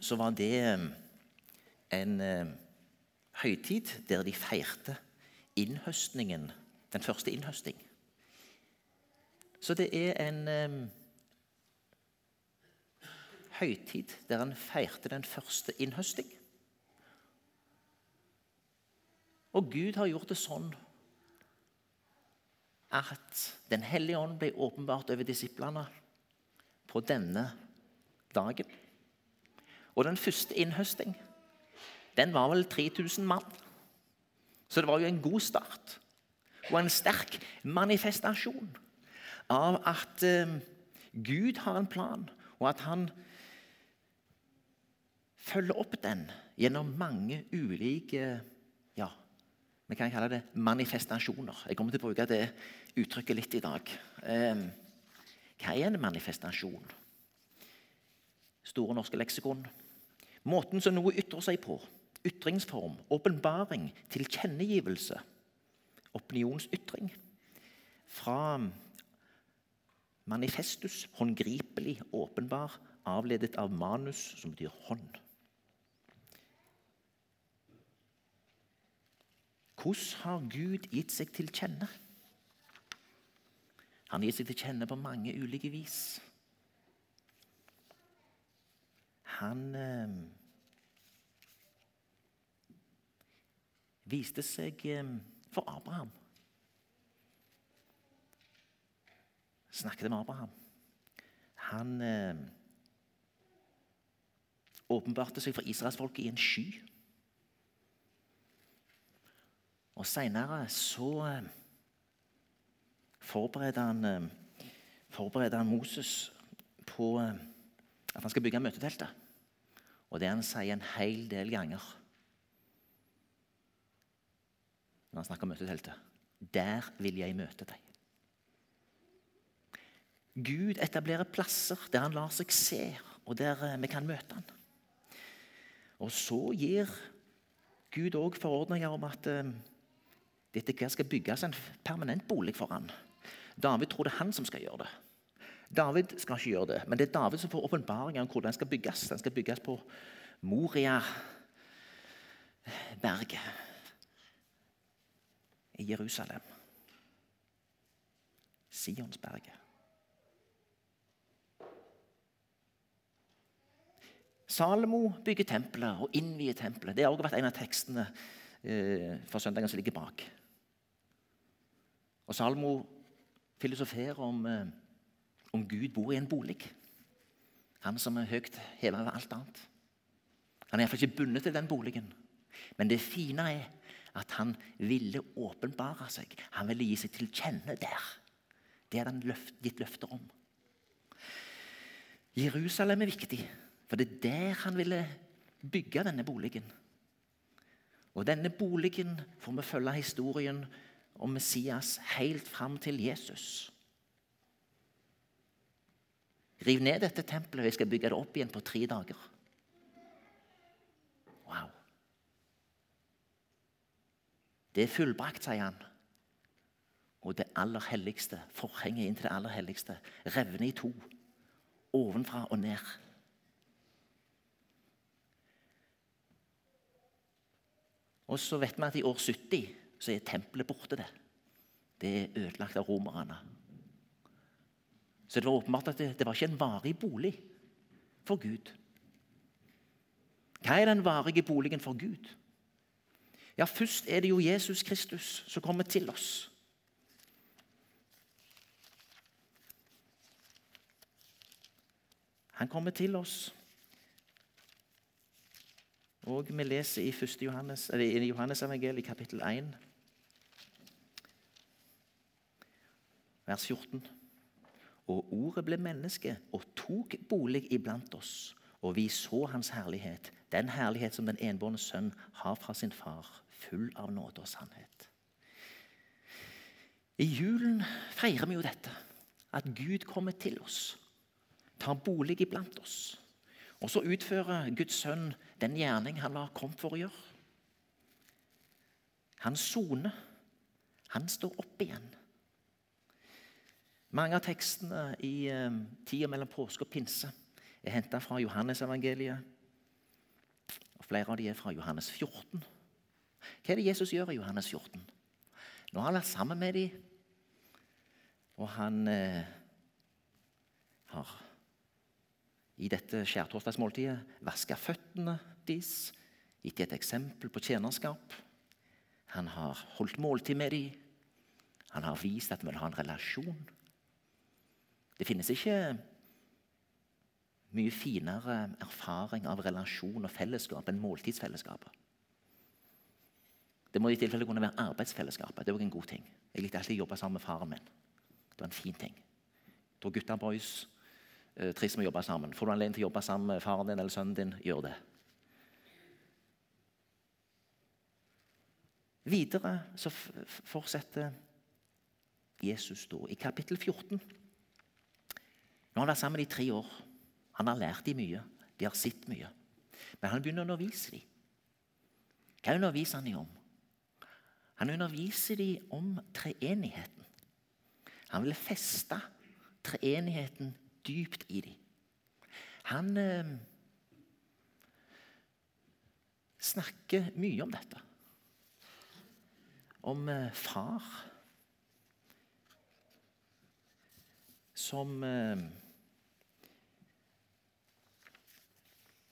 så var det eh, en eh, høytid der de feirte innhøstningen, den første innhøsting. Så det er en eh, høytid der han feirte den første innhøsting. Og Gud har gjort det sånn at Den hellige ånd ble åpenbart over disiplene på denne dagen. Og den første innhøsting den var vel 3000 mann. Så det var jo en god start. Og en sterk manifestasjon av at eh, Gud har en plan, og at han følger opp den gjennom mange ulike ja, vi kan kalle det manifestasjoner. Jeg kommer til å bruke det uttrykket litt i dag. Hva er en manifestasjon? Store norske leksikon. Måten som noe ytrer seg på ytringsform, åpenbaring, tilkjennegivelse, opinionsytring. Fra manifestus, håndgripelig, åpenbar, avledet av manus, som betyr hånd. Hvordan har Gud gitt seg til kjenne? Han gir seg til kjenne på mange ulike vis. Han eh, viste seg eh, for Abraham. Snakket med Abraham. Han eh, åpenbarte seg for israelsfolket i en sky. Og seinere så eh, forbereder han, eh, forbereder han Moses på eh, at han skal bygge møteteltet. Og det han sier en hel del ganger når han snakker om møteteltet. Der vil jeg møte deg. Gud etablerer plasser der han lar seg se, og der eh, vi kan møte han. Og så gir Gud òg forordninger om at uh, dette skal bygges en permanent bolig for han. David tror det er han som skal gjøre det. David skal ikke gjøre det, men det er David som får åpenbaringen om hvordan den skal bygges. Den skal bygges på Moria-berget i Jerusalem. Sionsberget. Salomo bygger tempelet og innvier tempelet. Det har også vært en av tekstene eh, for søndagen som ligger bak. Og Salomo filosoferer om, eh, om Gud bor i en bolig. Han som er høyt hevet over alt annet. Han er iallfall ikke bundet til den boligen. Men det fine er at han ville åpenbare seg. Han ville gi seg til kjenne der. Det hadde han løft, gitt løfter om. Jerusalem er viktig, for det er der han ville bygge denne boligen. Og denne boligen får vi følge historien om Messias helt fram til Jesus. Riv ned dette tempelet, og jeg skal bygge det opp igjen på tre dager. Wow. Det er fullbrakt, sier han. Og det aller helligste, forhenget inn til det aller helligste, revner i to. Ovenfra og ned. Og så vet vi at i år 70 så er tempelet borte. Det Det er ødelagt av romerne. Så det var åpenbart at det, det var ikke en varig bolig for Gud. Hva er den varige boligen for Gud? Ja, først er det jo Jesus Kristus som kommer til oss. Han kommer til oss. Og vi leser i 1. Johannes, eller i Johannes evangeliet, kapittel 1, vers 14. Og ordet ble menneske og tok bolig iblant oss, og vi så hans herlighet, den herlighet som den enbårne sønn har fra sin far full av nåde og sannhet. I julen feirer vi jo dette. At Gud kommer til oss, tar bolig iblant oss. Og så utfører Guds sønn den gjerning han var kommet for å gjøre. Han soner. Han står opp igjen. Mange av tekstene i eh, tida mellom påske og pinse er henta fra Johannesevangeliet, Flere av de er fra Johannes 14. Hva er det Jesus gjør i Johannes 14? Nå har han vært sammen med dem, og han eh, har i dette skjærtorsdagsmåltidet vaska føttene deres, gitt dem et eksempel på tjenerskap. Han har holdt måltid med dem. Han har vist at han vil ha en relasjon. Det finnes ikke mye finere erfaring av relasjon og fellesskap enn måltidsfellesskapet. Det må i tilfelle kunne være arbeidsfellesskapet. Det er også en god ting. Jeg likte alltid å jobbe sammen med faren min. Det var en fin ting. Da gutta boys eh, trives med å jobbe sammen. Får du anledning til å jobbe sammen med faren din eller sønnen din, gjør det. Videre så fortsetter Jesus da i kapittel 14. Nå har han vært sammen i tre år. Han har lært dem mye. De har sett mye. Men han begynner å undervise dem. Hva underviser han dem om? Han underviser dem om treenigheten. Han vil feste treenigheten dypt i dem. Han eh, snakker mye om dette. Om eh, far som eh,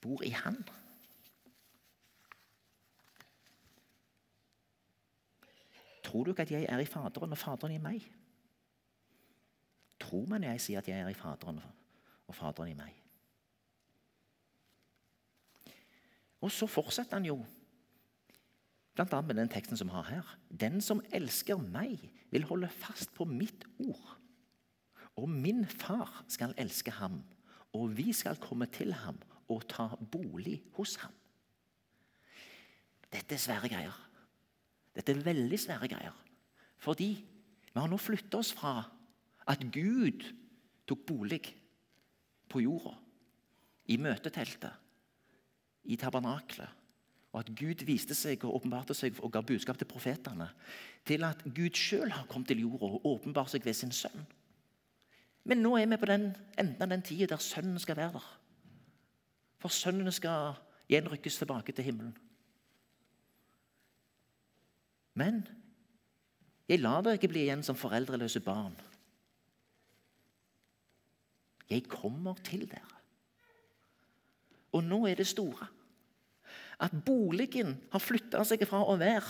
bor i Han. Tror du ikke at jeg er i Faderen og Faderen i meg? Tror man jeg sier at jeg er i Faderen og Faderen i meg? Og så fortsetter han jo, bl.a. med den teksten som vi har her. Den som elsker meg, vil holde fast på mitt ord. Og min far skal elske ham, og vi skal komme til ham og ta bolig hos ham. Dette er svære greier. Dette er veldig svære greier. Fordi vi har nå flytta oss fra at Gud tok bolig på jorda, i møteteltet, i tabernaklet, og at Gud viste seg og åpenbarte seg og ga budskap til profetene, til at Gud sjøl har kommet til jorda og åpenbart seg ved sin sønn. Men nå er vi på den enden av den tida der sønnen skal være der. For sønnene skal gjenrykkes tilbake til himmelen. Men jeg lar dere ikke bli igjen som foreldreløse barn. Jeg kommer til dere. Og nå er det store at boligen har flytta seg fra å være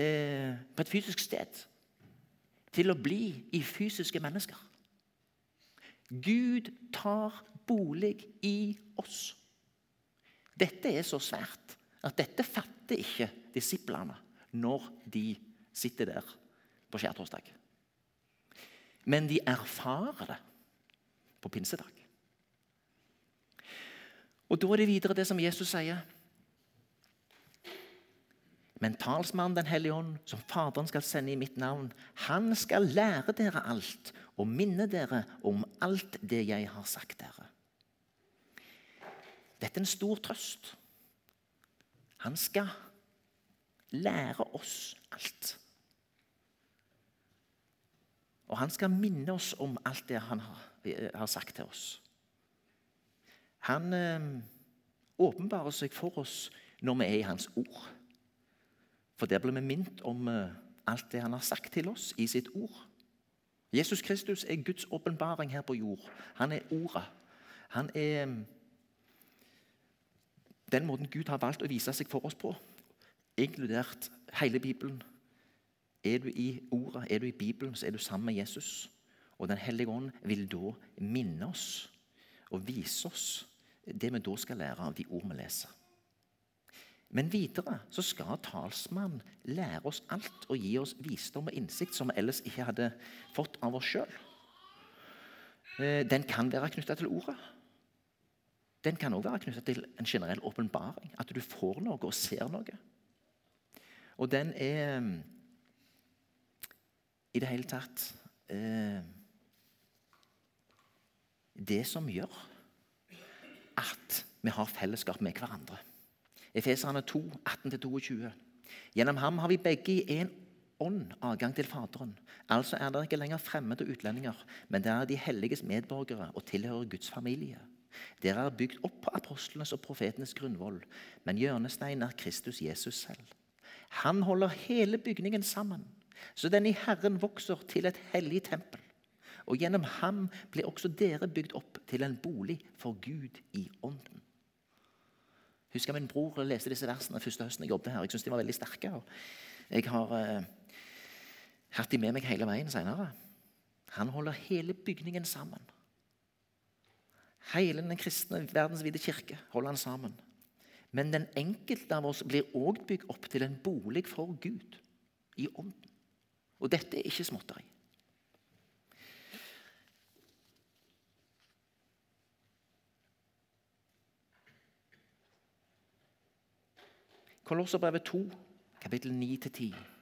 eh, på et fysisk sted til å bli i fysiske mennesker. Gud tar bolig i oss. Dette er så svært at dette fatter ikke disiplene når de sitter der på skjærtorsdag. Men de erfarer det på pinsedag. Og Da er det videre det som Jesus sier. Men talsmannen Den hellige ånd, som Faderen skal sende i mitt navn, han skal lære dere alt og minne dere om alt det jeg har sagt dere. Dette er en stor trøst. Han skal lære oss alt. Og han skal minne oss om alt det han har, sagt til oss. Han eh, åpenbarer seg for oss når vi er i hans ord. For der blir vi minnet om eh, alt det han har sagt til oss i sitt ord. Jesus Kristus er Guds åpenbaring her på jord. Han er ordet. Han er eh, den måten Gud har valgt å vise seg for oss på, inkludert hele Bibelen. Er du i Ordet, er du i Bibelen, så er du sammen med Jesus. Og Den hellige ånd vil da minne oss og vise oss det vi da skal lære av de ord vi leser. Men videre så skal talsmannen lære oss alt og gi oss visdom og innsikt som vi ellers ikke hadde fått av oss sjøl. Eh, den kan være knytta til ordet. Den kan òg være knytta til en generell åpenbaring. At du får noe og ser noe. Og den er i det hele tatt eh, det som gjør at vi har fellesskap med hverandre. Efeserne 2, 18-22. Gjennom ham har vi begge i én ånd adgang til Faderen. Altså er dere ikke lenger fremmede utlendinger, men det er de helliges medborgere og tilhører Guds familie. Dere er bygd opp på apostlenes og profetenes grunnvoll, men hjørnesteinen er Kristus Jesus selv. Han holder hele bygningen sammen, så den i Herren vokser til et hellig tempel. Og gjennom ham blir også dere bygd opp til en bolig for Gud i ånden. Husker min bror leste disse versene første høsten jeg jobbet her. Jeg synes de var veldig sterke. Jeg har uh, hatt de med meg hele veien senere. Han holder hele bygningen sammen. Hele den kristne verdensvide kirke holder han sammen. Men den enkelte av oss blir òg bygd opp til en bolig for Gud i ånden. Og dette er ikke småtteri. Kolosserbrevet 2, kapittel 9-10.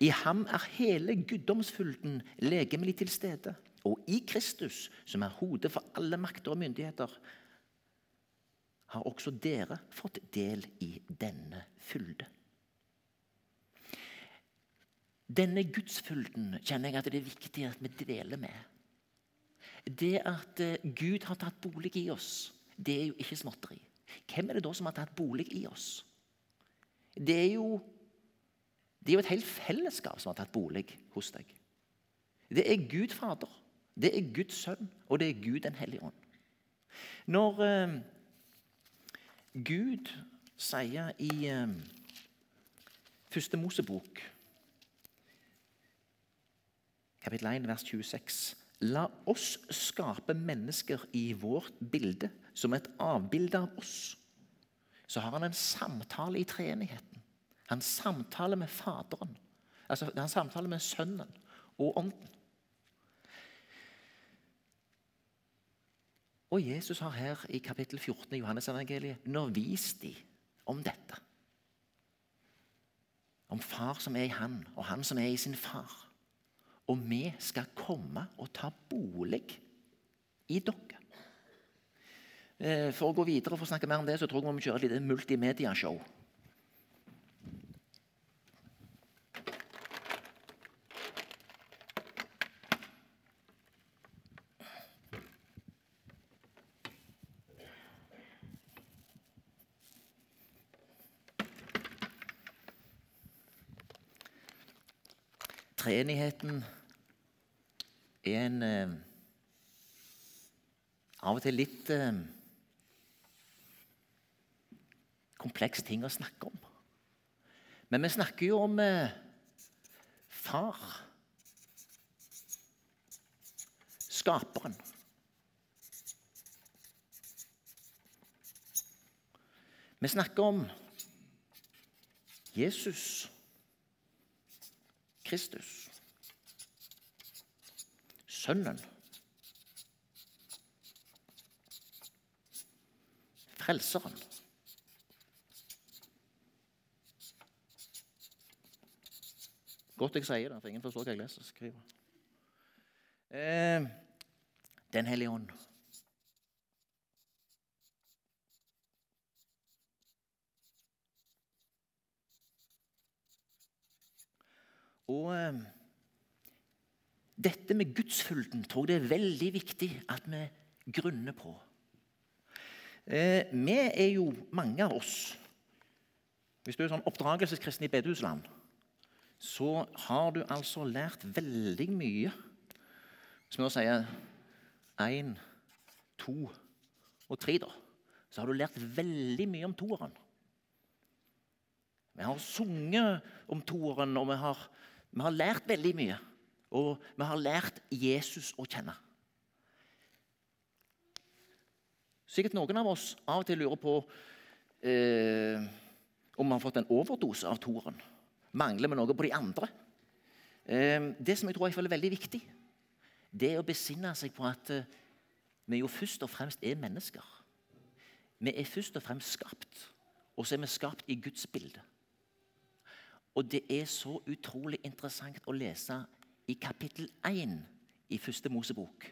I ham er hele guddomsfylden legemlig til stede. Og i Kristus, som er hodet for alle makter og myndigheter, har også dere fått del i denne fylde. Denne gudsfylden kjenner jeg at det er viktig at vi dveler med. Det at eh, Gud har tatt bolig i oss, det er jo ikke småtteri. Hvem er det da som har tatt bolig i oss? Det er jo, det er jo et helt fellesskap som har tatt bolig hos deg. Det er Gud Fader, det er Guds Sønn, og det er Gud den hellige ånd. Når eh, Gud sier i eh, Første Mosebok, kapittel 1, vers 26 La oss skape mennesker i vårt bilde, som et avbilde av oss. Så har han en samtale i treenigheten. Han samtaler med Faderen. Altså, han samtaler med Sønnen og Ånden. Og Jesus har her i kapittel 14 i Johannes-evangeliet undervist dem om dette. Om far som er i han, og han som er i sin far. Og vi skal komme og ta bolig i dere. Eh, for å gå videre og få snakke mer om det, så tror jeg vi må kjøre et lite multimediashow. Treenigheten er en eh, av og til litt eh, kompleks ting å snakke om. Men vi snakker jo om eh, far. Skaperen. Vi snakker om Jesus. Kristus. Sønnen. Frelseren. Godt jeg sier det, for ingen forstår hva jeg leser skriver. Eh, Den hellige ånd. Og eh, dette med gudsfylden tror jeg det er veldig viktig at vi grunner på. Eh, vi er jo mange av oss Hvis du er sånn oppdragelseskristen i bedehusland, så har du altså lært veldig mye. Som vi sier én, to og tre, da. Så har du lært veldig mye om toeren. Vi har sunget om toeren, og vi har vi har lært veldig mye, og vi har lært Jesus å kjenne. Sikkert noen av oss av og til lurer på eh, om vi har fått en overdose av Toren. Mangler vi noe på de andre? Eh, det som jeg tror er veldig viktig, det er å besinne seg på at eh, vi jo først og fremst er mennesker. Vi er først og fremst skapt, og så er vi skapt i Guds bilde. Og det er så utrolig interessant å lese i kapittel 1 i første Mosebok.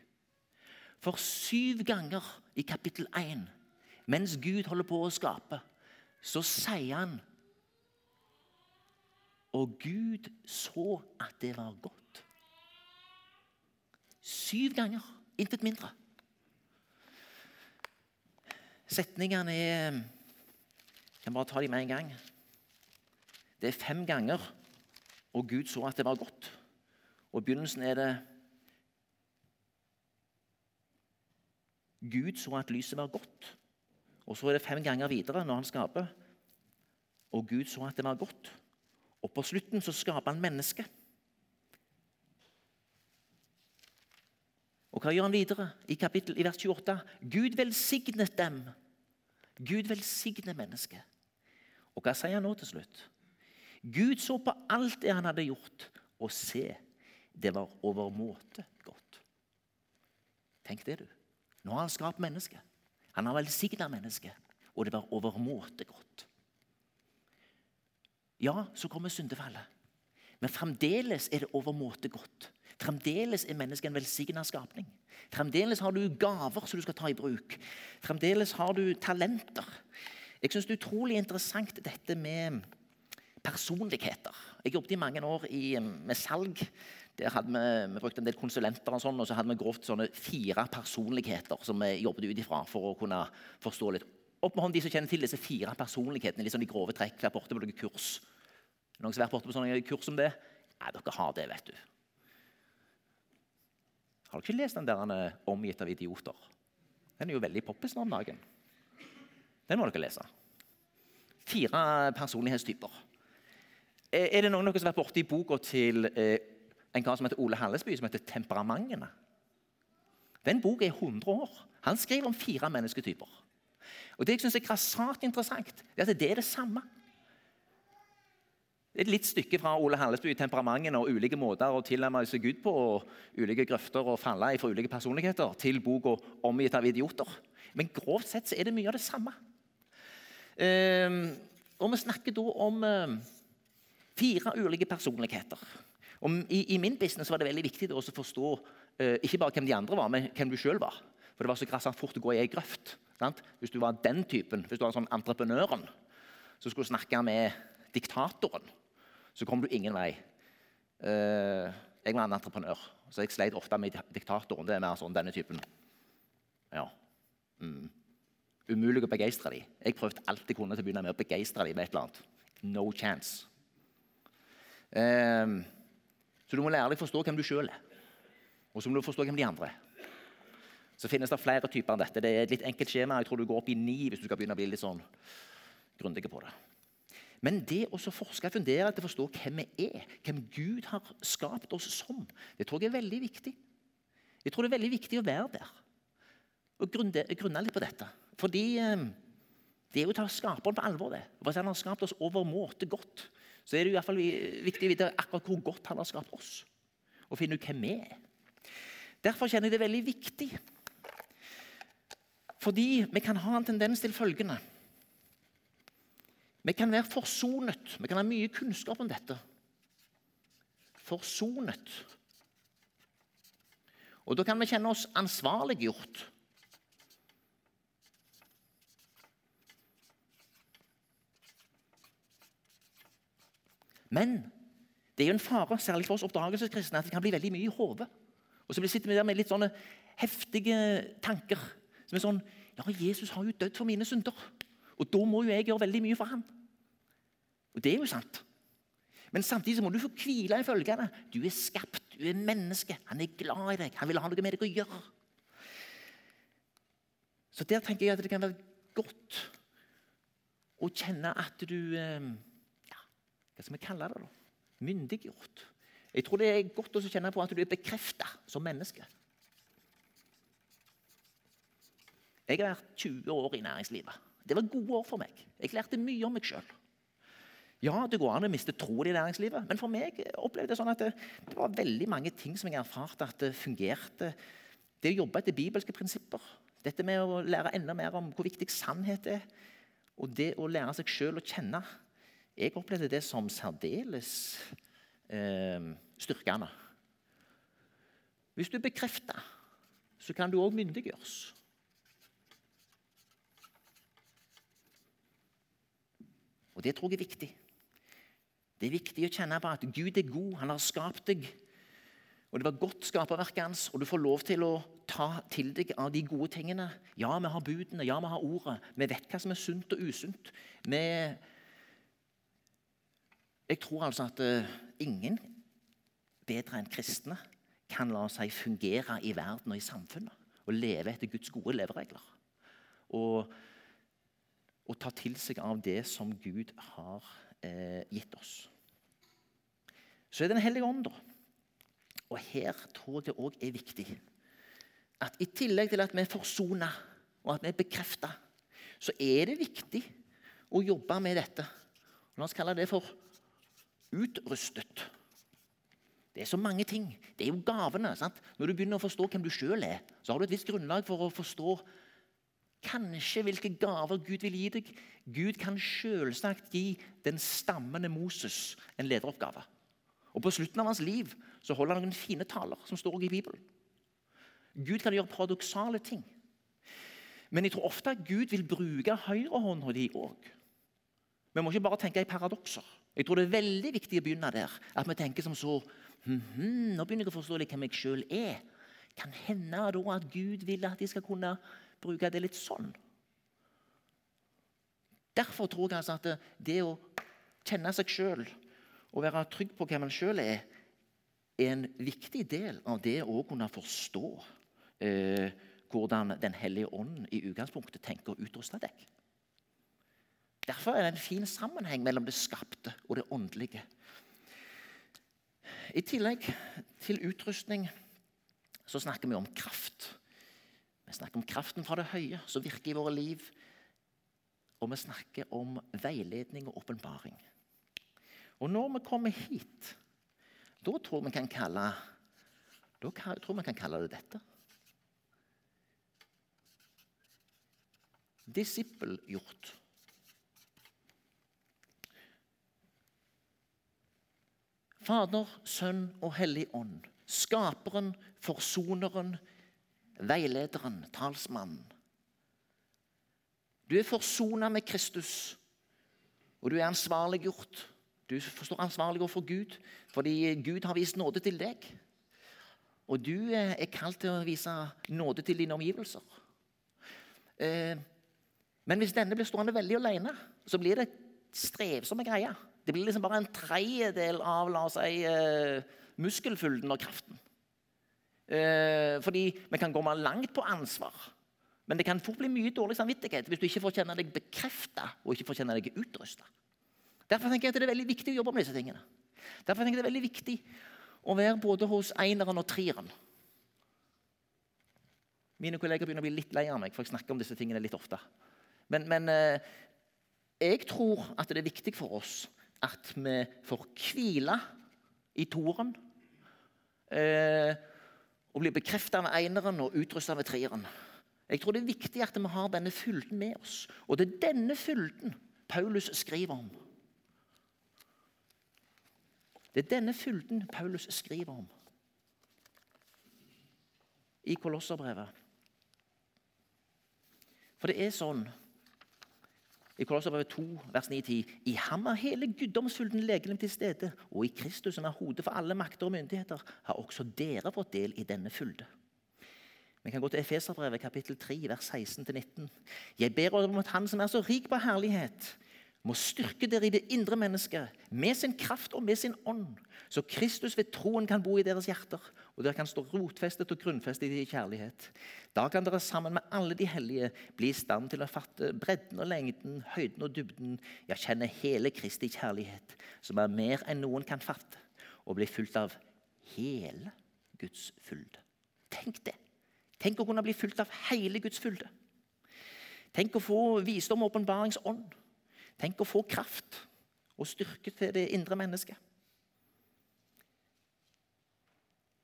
For syv ganger i kapittel 1, mens Gud holder på å skape, så sier han Og Gud så at det var godt. Syv ganger. Intet mindre. Setningene er Jeg kan bare ta dem med en gang. Det er fem ganger, og Gud så at det var godt. Og I begynnelsen er det Gud så at lyset var godt. Og så er det fem ganger videre når han skaper. Og Gud så at det var godt. Og på slutten så skaper han mennesket. Og hva gjør han videre i, kapittel, i vers 28? Gud velsignet dem. Gud velsigner mennesket. Og hva sier han nå til slutt? Gud så på alt det han hadde gjort, og se, det var overmåte godt. Tenk det, du. Nå har han skapt mennesket. Han har velsigna mennesket, og det var overmåte godt. Ja, så kommer syndefallet. Men fremdeles er det overmåte godt. Fremdeles er mennesket en velsigna skapning. Fremdeles har du gaver som du skal ta i bruk. Fremdeles har du talenter. Jeg syns det er utrolig interessant dette med personligheter. Jeg jobbet i mange år i, med salg. Der hadde vi, vi brukte en del konsulenter, og sånn, og så hadde vi grovt sånne fire personligheter som vi jobbet ut ifra for å kunne forstå litt. Opp med hånd de som kjenner til disse fire personlighetene. litt sånn de grove trekk. Vært borte på noen kurs. Noen som har vært borte på sånne kurs som det? Nei, dere har det, vet du. Har dere ikke lest den der han er omgitt av idioter? Den er jo veldig poppis nå om dagen. Den må dere lese. Fire personlighetstyper. Er det noen av dere som har vært borti boka til eh, en kar som heter Ole Hallesby, som heter 'Temperamentene'? Den boka er 100 år. Han skriver om fire mennesketyper. Og Det jeg synes er grassat interessant, er at det er det samme. Et litt stykke fra Ole Hallesby temperamentene og ulike måter å tilnærme seg Gud på, og ulike grøfter og falle i for ulike personligheter, til boka 'Omgitt av idioter'. Men grovt sett så er det mye av det samme. Um, og Vi snakker da om um, fire ulike personligheter. I, I, min business var det veldig viktig å forstå uh, ikke bare hvem de andre var, men hvem du sjøl var. For det var så grassat fort å gå i ei grøft. Sant? Hvis du var den typen, hvis du var sånn entreprenøren, som skulle snakke med diktatoren, så kom du ingen vei. Uh, jeg var en entreprenør, så jeg sleit ofte med diktatoren. Det er mer sånn denne typen. Ja. Mm. Umulig å begeistre dem. Jeg prøvde alt jeg kunne til å begynne med å begeistre dem med et eller annet. No chance. Um, så du må lære deg å forstå hvem du sjøl er. Og så må du forstå hvem de andre er. Så finnes det flere typer enn dette. Det er et litt enkelt skjema. Jeg tror du går opp i ni hvis du skal begynne å bli litt sånn grundig på det. Men det å forske og fundere til å forstå hvem vi er, hvem Gud har skapt oss som, det tror jeg er veldig viktig. Jeg tror det er veldig viktig å være der og grunne litt på dette. Fordi eh, det er jo å ta skaperen på alvor. det. For han har skapt oss overmåte godt, så er det i hvert fall viktig å vite akkurat hvor godt han har skapt oss. Og finne ut hvem vi er. Derfor kjenner jeg det veldig viktig. Fordi vi kan ha en tendens til følgende Vi kan være forsonet. Vi kan ha mye kunnskap om dette. Forsonet. Og Da kan vi kjenne oss ansvarliggjort Men det er jo en fare, særlig for oss oppdragelseskristne, at det kan bli veldig mye i hodet. Og så sitter vi der med litt sånne heftige tanker. Som er sånn Ja, Jesus har jo dødd for mine synder. Og da må jo jeg gjøre veldig mye for ham. Og det er jo sant. Men samtidig må du få hvile i følgende. Du er skapt, du er menneske. Han er glad i deg. Han vil ha noe med deg å gjøre. Så der tenker jeg at det kan være godt å kjenne at du eh, hva skal vi kalle det? da? Myndiggjort. Jeg tror det er godt å kjenne på at du er bekrefta som menneske. Jeg har vært 20 år i næringslivet. Det var gode år for meg. Jeg lærte mye om meg sjøl. Ja, det går an å miste troen i næringslivet, men for meg opplevde jeg sånn at det, det, var veldig mange ting som jeg erfarte at det fungerte. Det å jobbe etter bibelske prinsipper, dette med å lære enda mer om hvor viktig sannhet er, og det å lære seg sjøl å kjenne jeg opplevde det som særdeles eh, styrkende. Hvis du bekrefter, så kan du òg myndiggjøres. Og Det tror jeg er viktig. Det er viktig å kjenne på at Gud er god. Han har skapt deg. Og Det var godt skaperverket hans, og du får lov til å ta til deg av de gode tingene. Ja, vi har budene, ja, vi har ordet. Vi vet hva som er sunt og usunt. Vi Jeg tror altså at uh, ingen bedre enn kristne kan la seg fungere i verden og i samfunnet. Og leve etter Guds gode leveregler. Og, og ta til seg av det som Gud har eh, gitt oss. Så er det Den hellige ånd, da. Og her tror jeg det òg er viktig at i tillegg til at vi er forsona og at vi er bekrefta, så er det viktig å jobbe med dette. La oss kalle det for utrustet. Det er så mange ting. Det er jo gavene. sant? Når du begynner å forstå hvem du sjøl er, så har du et visst grunnlag for å forstå kanskje hvilke gaver Gud vil gi deg. Gud kan selvsagt gi den stammende Moses en lederoppgave. Og På slutten av hans liv så holder han noen fine taler som står i Bibelen. Gud kan gjøre paradoksale ting. Men jeg tror ofte at Gud vil bruke høyrehånda di òg. Vi må ikke bare tenke i paradokser. Jeg tror det er veldig viktig å begynne der. At vi tenker som så hm, hm, Nå begynner jeg å forstå litt hvem jeg sjøl er. Kan hende da at Gud vil at de skal kunne bruke det litt sånn. Derfor tror jeg altså at det å kjenne seg sjøl og være trygg på hvem man sjøl er, er en viktig del av det å kunne forstå eh, hvordan Den hellige ånd i utgangspunktet tenker å utruste deg. Derfor er det en fin sammenheng mellom det skapte og det åndelige. I tillegg til utrustning så snakker vi om kraft. Vi snakker om kraften fra det høye som virker i våre liv. Og vi snakker om veiledning og åpenbaring. Og når vi kommer hit, da tror vi kan kalle, da tror vi kan kalle det dette. disippelgjort. Fader, Sønn og Hellig Ånd. Skaperen, forsoneren, veilederen, talsmannen. Du er forsona med Kristus, og du er ansvarliggjort. Du forstår ansvarliggjort for Gud, fordi Gud har vist nåde til deg. Og du er kalt til å vise nåde til dine omgivelser. Eh, men hvis denne blir stående veldig alene, så blir det strevsomme greier. Det blir liksom bare en tredjedel av la oss si, uh, muskelfylden og kraften. Uh, fordi vi kan gå med langt på ansvar. Men det kan fort bli mye dårlig samvittighet hvis du ikke får kjenne deg bekrefta og ikke får kjenne deg utrusta. Derfor tenker jeg at det er veldig viktig å jobbe med disse tingene. Derfor tenker jeg det er veldig viktig å være både hos eineren og treeren. Mine kolleger begynner å bli litt lei av meg, for jeg snakker om disse tingene litt ofte. Men, men eh, jeg tror at det er viktig for oss at vi får hvile i toren. Eh, og bli bekreftet av eneren og utrustet av treeren. Jeg tror det er viktig at vi har denne fylden med oss. Og det er denne fylden Paulus skriver om. Det er denne fylden Paulus skriver om i Kolosserbrevet. For det er sånn i Kolosserbrevet 2, vers 9-10.: I ham er hele guddomsfylden legelig til stede, og i Kristus, som er hodet for alle makter og myndigheter, har også dere fått del i denne fylde. Vi kan gå til Efeserbrevet kapittel 3, vers 16-19. Jeg ber om at Han som er så rik på herlighet, må styrke dere i det indre mennesket med sin kraft og med sin ånd, så Kristus ved troen kan bo i deres hjerter, og dere kan stå rotfestet og grunnfestet i kjærlighet. Da kan dere sammen med alle de hellige bli i stand til å fatte bredden og lengden, høyden og dybden, ja, kjenne hele Kristi kjærlighet, som er mer enn noen kan fatte, og bli fulgt av hele Guds fylde. Tenk det! Tenk å kunne bli fulgt av hele Guds fylde. Tenk å få visdom og åpenbaringsånd. Tenk å få kraft og styrke til det indre mennesket.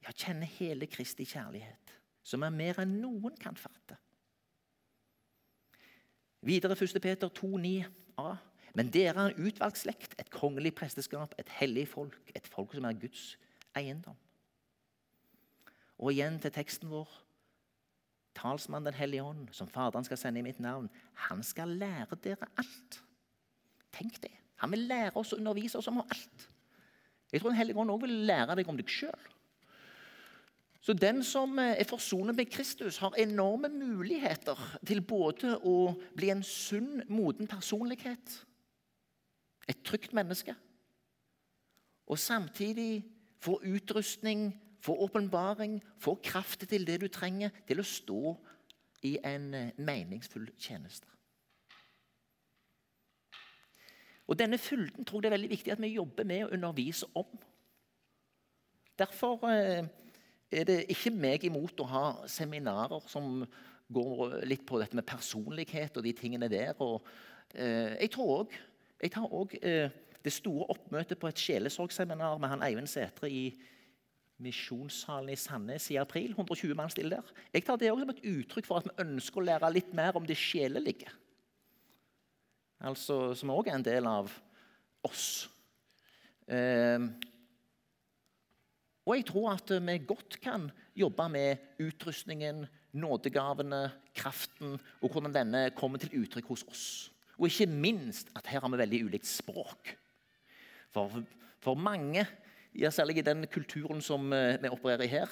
Ja, kjenne hele Kristi kjærlighet, som er mer enn noen kan fatte. Videre 1. Peter 2,9a. Men dere er en utvalgt slekt, et kongelig presteskap, et hellig folk, et folk som er Guds eiendom. Og igjen til teksten vår. Talsmann Den hellige ånd, som Faderen skal sende i mitt navn, han skal lære dere alt Tenk det. Han vil lære oss og undervise oss om alt. Jeg tror Den hellige ånd også vil lære deg om deg sjøl. Så den som eh, er forsonet med Kristus, har enorme muligheter til både å bli en sunn, moden personlighet, et trygt menneske, og samtidig få utrustning, få åpenbaring, få kraft til det du trenger til å stå i en eh, meningsfull tjeneste. Og Denne fylden tror jeg det er veldig viktig at vi jobber med å undervise om. Derfor eh, er det ikke meg imot å ha seminarer som går litt på dette med personlighet og de tingene der. Og, eh, jeg, tror også, jeg tar òg eh, det store oppmøtet på et sjelesorgseminar med han Eivind Sætre i Misjonssalen i Sandnes i april. 120 mann stille der. Jeg tar det også som et uttrykk for at vi ønsker å lære litt mer om det sjelelige. Altså, som òg er en del av oss. Eh, og jeg tror at vi godt kan jobbe med utrustningen, nådegavene, kraften, og hvordan denne kommer til uttrykk hos oss. Og ikke minst at her har vi veldig ulikt språk. For, for mange, ja, særlig i den kulturen som eh, vi opererer i her,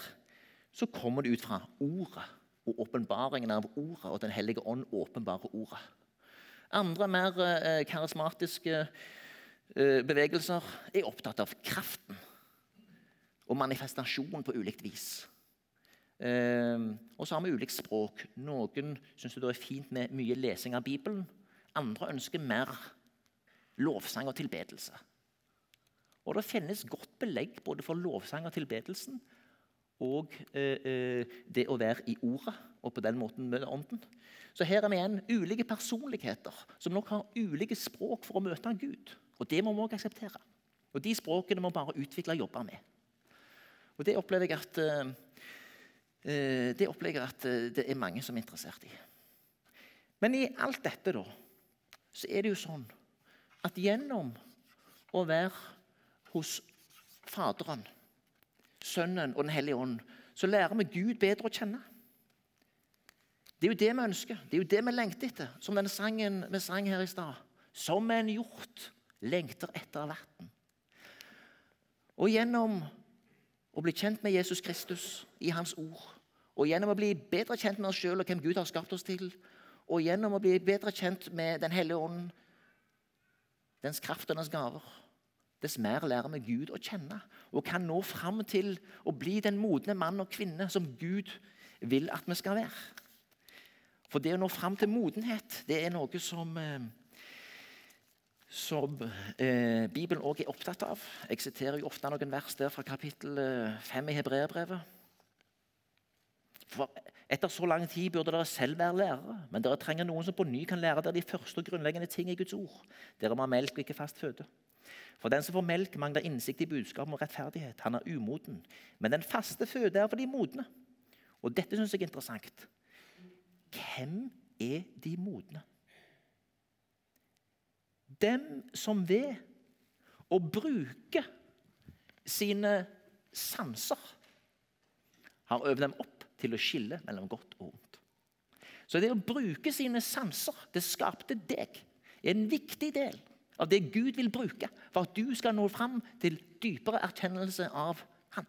så kommer det ut fra ordet og åpenbaringen av ordet, og Den hellige ånd åpenbarer ordet. Andre mer eh, karismatiske eh, bevegelser er opptatt av kraften og manifestasjon på ulikt vis. Eh, og så har vi ulikt språk. Noen syns det er fint med mye lesing av Bibelen. Andre ønsker mer lovsang og tilbedelse. Og det finnes godt belegg både for lovsang og tilbedelsen og eh, eh, det å være i ordet og på den måten møte Ånden. Så her er vi igjen ulike personligheter som nok har ulike språk for å møte Gud. Og Det må vi også akseptere. Og De språkene må vi bare utvikle og jobbe med. Og Det opplever jeg at, uh, det, opplever jeg at det er mange som er interessert i. Men i alt dette da, så er det jo sånn at gjennom å være hos Faderen, Sønnen og Den hellige ånd, så lærer vi Gud bedre å kjenne. Det er jo det vi ønsker, det er jo det vi lengter etter, som den sangen vi sang her i stad. Som en hjort lengter etter vann. Og gjennom å bli kjent med Jesus Kristus i Hans ord, og gjennom å bli bedre kjent med oss sjøl og hvem Gud har skapt oss til, og gjennom å bli bedre kjent med Den hellige ånd, dens kraft og dens gaver, dess mer lærer vi Gud å kjenne og kan nå fram til å bli den modne mann og kvinne som Gud vil at vi skal være. For det å nå fram til modenhet, det er noe som eh, som eh, Bibelen også er opptatt av. Jeg siterer jo ofte noen vers der fra kapittel 5 eh, i Hebreerbrevet. For etter så lang tid burde dere selv være lærere, men dere trenger noen som på ny kan lære dere de første og grunnleggende ting i Guds ord. Dere må ha melk og ikke fast føde. For den som får melk, mangler innsikt i budskap og rettferdighet. Han er umoden. Men den faste føde er for de modne. Og dette syns jeg er interessant. Hvem er de modne? dem som ved å bruke sine sanser har øvd dem opp til å skille mellom godt og ondt. Så det å bruke sine sanser, det skapte deg, er en viktig del av det Gud vil bruke for at du skal nå fram til dypere erkjennelse av Han.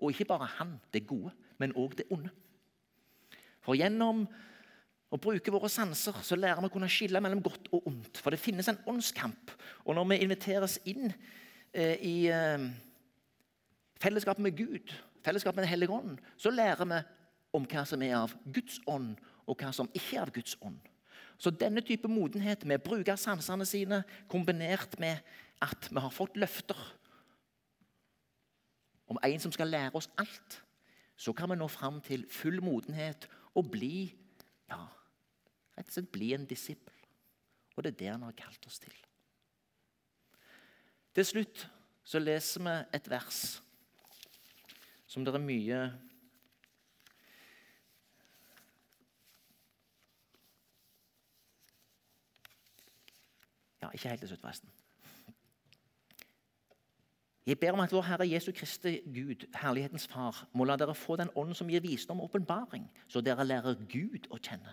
Og ikke bare Han, det gode, men òg det onde. For gjennom å bruke våre sanser, så lærer vi å kunne skille mellom godt og ondt. For det finnes en åndskamp. Og når vi inviteres inn eh, i eh, fellesskap med Gud, fellesskap med Den hellige ånd, så lærer vi om hva som er av Guds ånd, og hva som ikke er av Guds ånd. Så denne type modenhet med å bruke sansene sine, kombinert med at vi har fått løfter om en som skal lære oss alt, så kan vi nå fram til full modenhet og bli ja, Rett og slett bli en disippel. Og det er det han har kalt oss til. Til slutt så leser vi et vers som det er mye Ja, ikke helt til slutt, forresten. Jeg ber om at vår Herre Jesu Kristi Gud, herlighetens Far, må la dere få den ånd som gir visdom og åpenbaring, så dere lærer Gud å kjenne.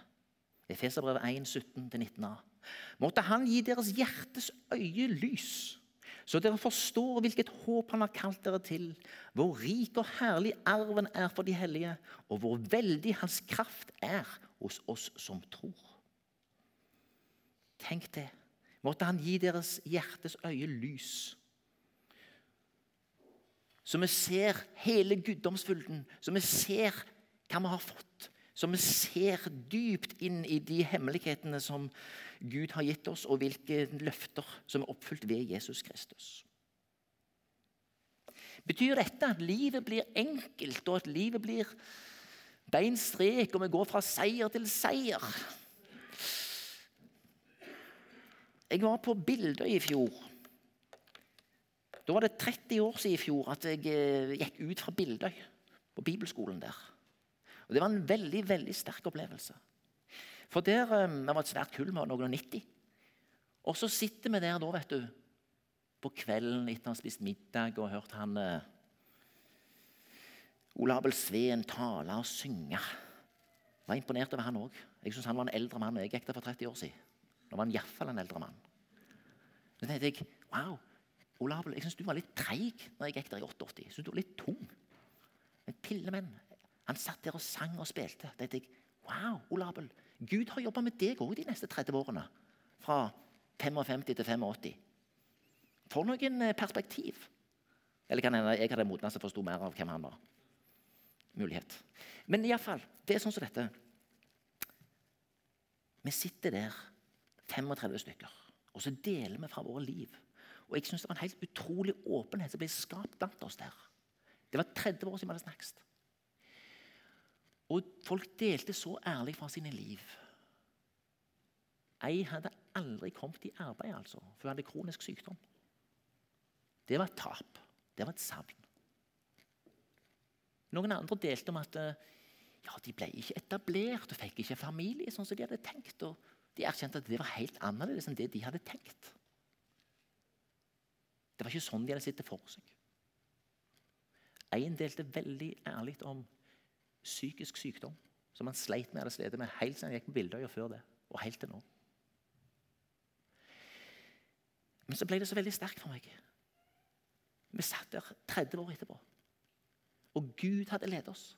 Efeserbrevet 1, 17-19a. Måtte Han gi deres hjertes øye lys, så dere forstår hvilket håp han har kalt dere til, hvor rik og herlig arven er for de hellige, og hvor veldig hans kraft er hos oss som tror. Tenk det. Måtte han gi deres hjertes øye lys. Så vi ser hele guddomsfylden, så vi ser hva vi har fått. Så vi ser dypt inn i de hemmelighetene som Gud har gitt oss, og hvilke løfter som er oppfylt ved Jesus Kristus. Betyr dette at livet blir enkelt, og at livet blir bein strek, og vi går fra seier til seier? Jeg var på Bildøy i fjor. Da var det 30 år siden i fjor at jeg eh, gikk ut fra Bildøy, på bibelskolen der. Og Det var en veldig veldig sterk opplevelse. For der Vi um, var et svært kull, med noen og 90. Og så sitter vi der da, vet du, på kvelden etter å ha spist middag og hørt han uh, Ole Abel Sveen tale og synge. Jeg var imponert over han òg. Jeg syns han var en eldre mann. Jeg gikk der for 30 år siden. Nå var han iallfall en eldre mann. Så tenkte jeg wow, Ole jeg syns du var litt treig når jeg gikk der i 88. Jeg synes du var litt tung. En pillemenn. Han satt der og sang og spilte. Da tenkte jeg wow, Olabel, Gud har jobba med deg òg de neste 30 årene. Fra 55 til 85. For noen eh, perspektiv. Eller kan hende jeg hadde modnet og forsto mer av hvem han var. Mulighet. Men iallfall, det er sånn som dette. Vi sitter der, 35 stykker, og så deler vi fra våre liv. Og jeg synes Det var en helt utrolig åpenhet som ble skapt blant oss der. Det var 30 år siden vi hadde snakket. Og folk delte så ærlig fra sine liv. Ei hadde aldri kommet i arbeid, altså, for hun hadde kronisk sykdom. Det var et tap. Det var et savn. Noen andre delte om at ja, de ble ikke etablert og fikk ikke familie sånn som de hadde tenkt. og De erkjente at det var helt annerledes enn det de hadde tenkt. Det var ikke sånn de hadde sett det for seg. En delte veldig ærlig om psykisk sykdom som han sleit med, hadde med helt siden han gikk på Bildøya før det, og helt til nå. Men så ble det så veldig sterkt for meg. Vi satt der 30 år etterpå, og Gud hadde ledet oss.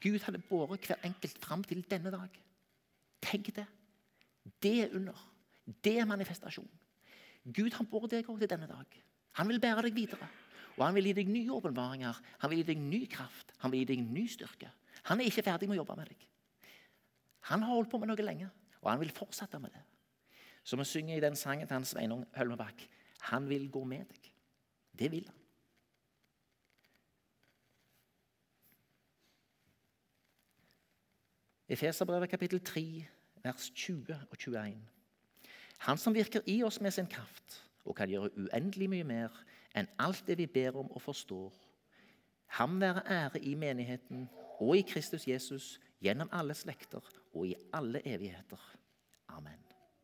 Gud hadde båret hver enkelt fram til denne dag. Tenk det. Det er under. Det er manifestasjon. Gud har bor deg òg til denne dag. Han vil bære deg videre. Og han vil gi deg nye åpenbaringer, han vil gi deg ny kraft, han vil gi deg ny styrke. Han er ikke ferdig med å jobbe med deg. Han har holdt på med noe lenge, og han vil fortsette med det. Så vi synger i den sangen til Sveinung Hølmebakk Han vil gå med deg. Det vil han. Efeserbrevet kapittel 3, vers 20 og 21. Han som virker i oss med sin kraft og kan gjøre uendelig mye mer enn alt det vi ber om og forstår. Ham være ære i menigheten og i Kristus Jesus gjennom alle slekter og i alle evigheter. Amen.